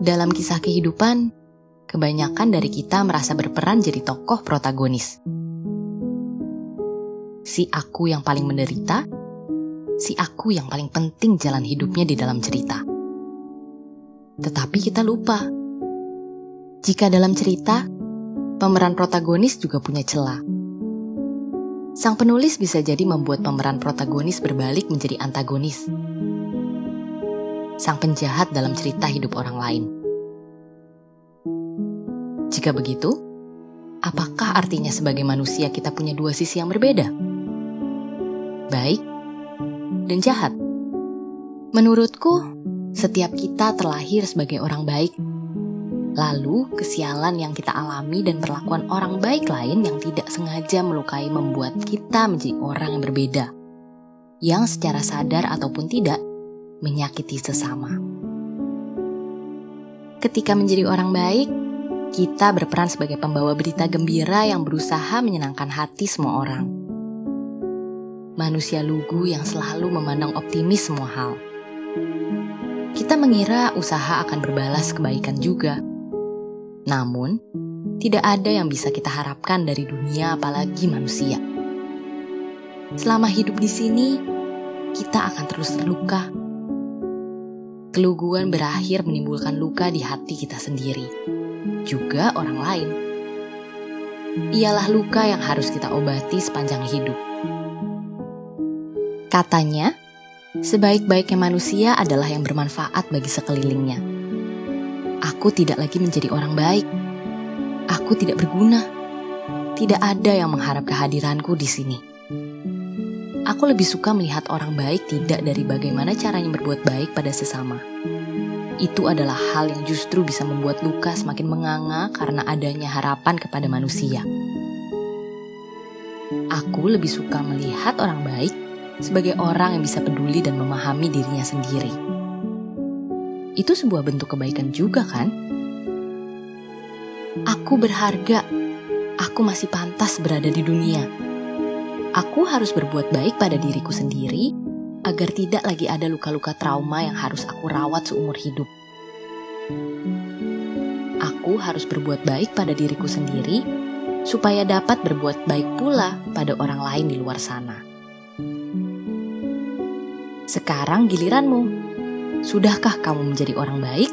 Dalam kisah kehidupan, kebanyakan dari kita merasa berperan jadi tokoh protagonis. Si aku yang paling menderita, si aku yang paling penting jalan hidupnya di dalam cerita. Tetapi kita lupa, jika dalam cerita, pemeran protagonis juga punya celah. Sang penulis bisa jadi membuat pemeran protagonis berbalik menjadi antagonis sang penjahat dalam cerita hidup orang lain. Jika begitu, apakah artinya sebagai manusia kita punya dua sisi yang berbeda? Baik dan jahat. Menurutku, setiap kita terlahir sebagai orang baik. Lalu, kesialan yang kita alami dan perlakuan orang baik lain yang tidak sengaja melukai membuat kita menjadi orang yang berbeda. Yang secara sadar ataupun tidak menyakiti sesama. Ketika menjadi orang baik, kita berperan sebagai pembawa berita gembira yang berusaha menyenangkan hati semua orang. Manusia lugu yang selalu memandang optimis semua hal. Kita mengira usaha akan berbalas kebaikan juga. Namun, tidak ada yang bisa kita harapkan dari dunia apalagi manusia. Selama hidup di sini, kita akan terus terluka Keluguan berakhir menimbulkan luka di hati kita sendiri, juga orang lain. Ialah luka yang harus kita obati sepanjang hidup. Katanya, sebaik-baiknya manusia adalah yang bermanfaat bagi sekelilingnya. Aku tidak lagi menjadi orang baik. Aku tidak berguna. Tidak ada yang mengharap kehadiranku di sini. Aku lebih suka melihat orang baik tidak dari bagaimana caranya berbuat baik pada sesama. Itu adalah hal yang justru bisa membuat luka semakin menganga karena adanya harapan kepada manusia. Aku lebih suka melihat orang baik sebagai orang yang bisa peduli dan memahami dirinya sendiri. Itu sebuah bentuk kebaikan juga, kan? Aku berharga. Aku masih pantas berada di dunia Aku harus berbuat baik pada diriku sendiri agar tidak lagi ada luka-luka trauma yang harus aku rawat seumur hidup. Aku harus berbuat baik pada diriku sendiri supaya dapat berbuat baik pula pada orang lain di luar sana. Sekarang giliranmu. Sudahkah kamu menjadi orang baik?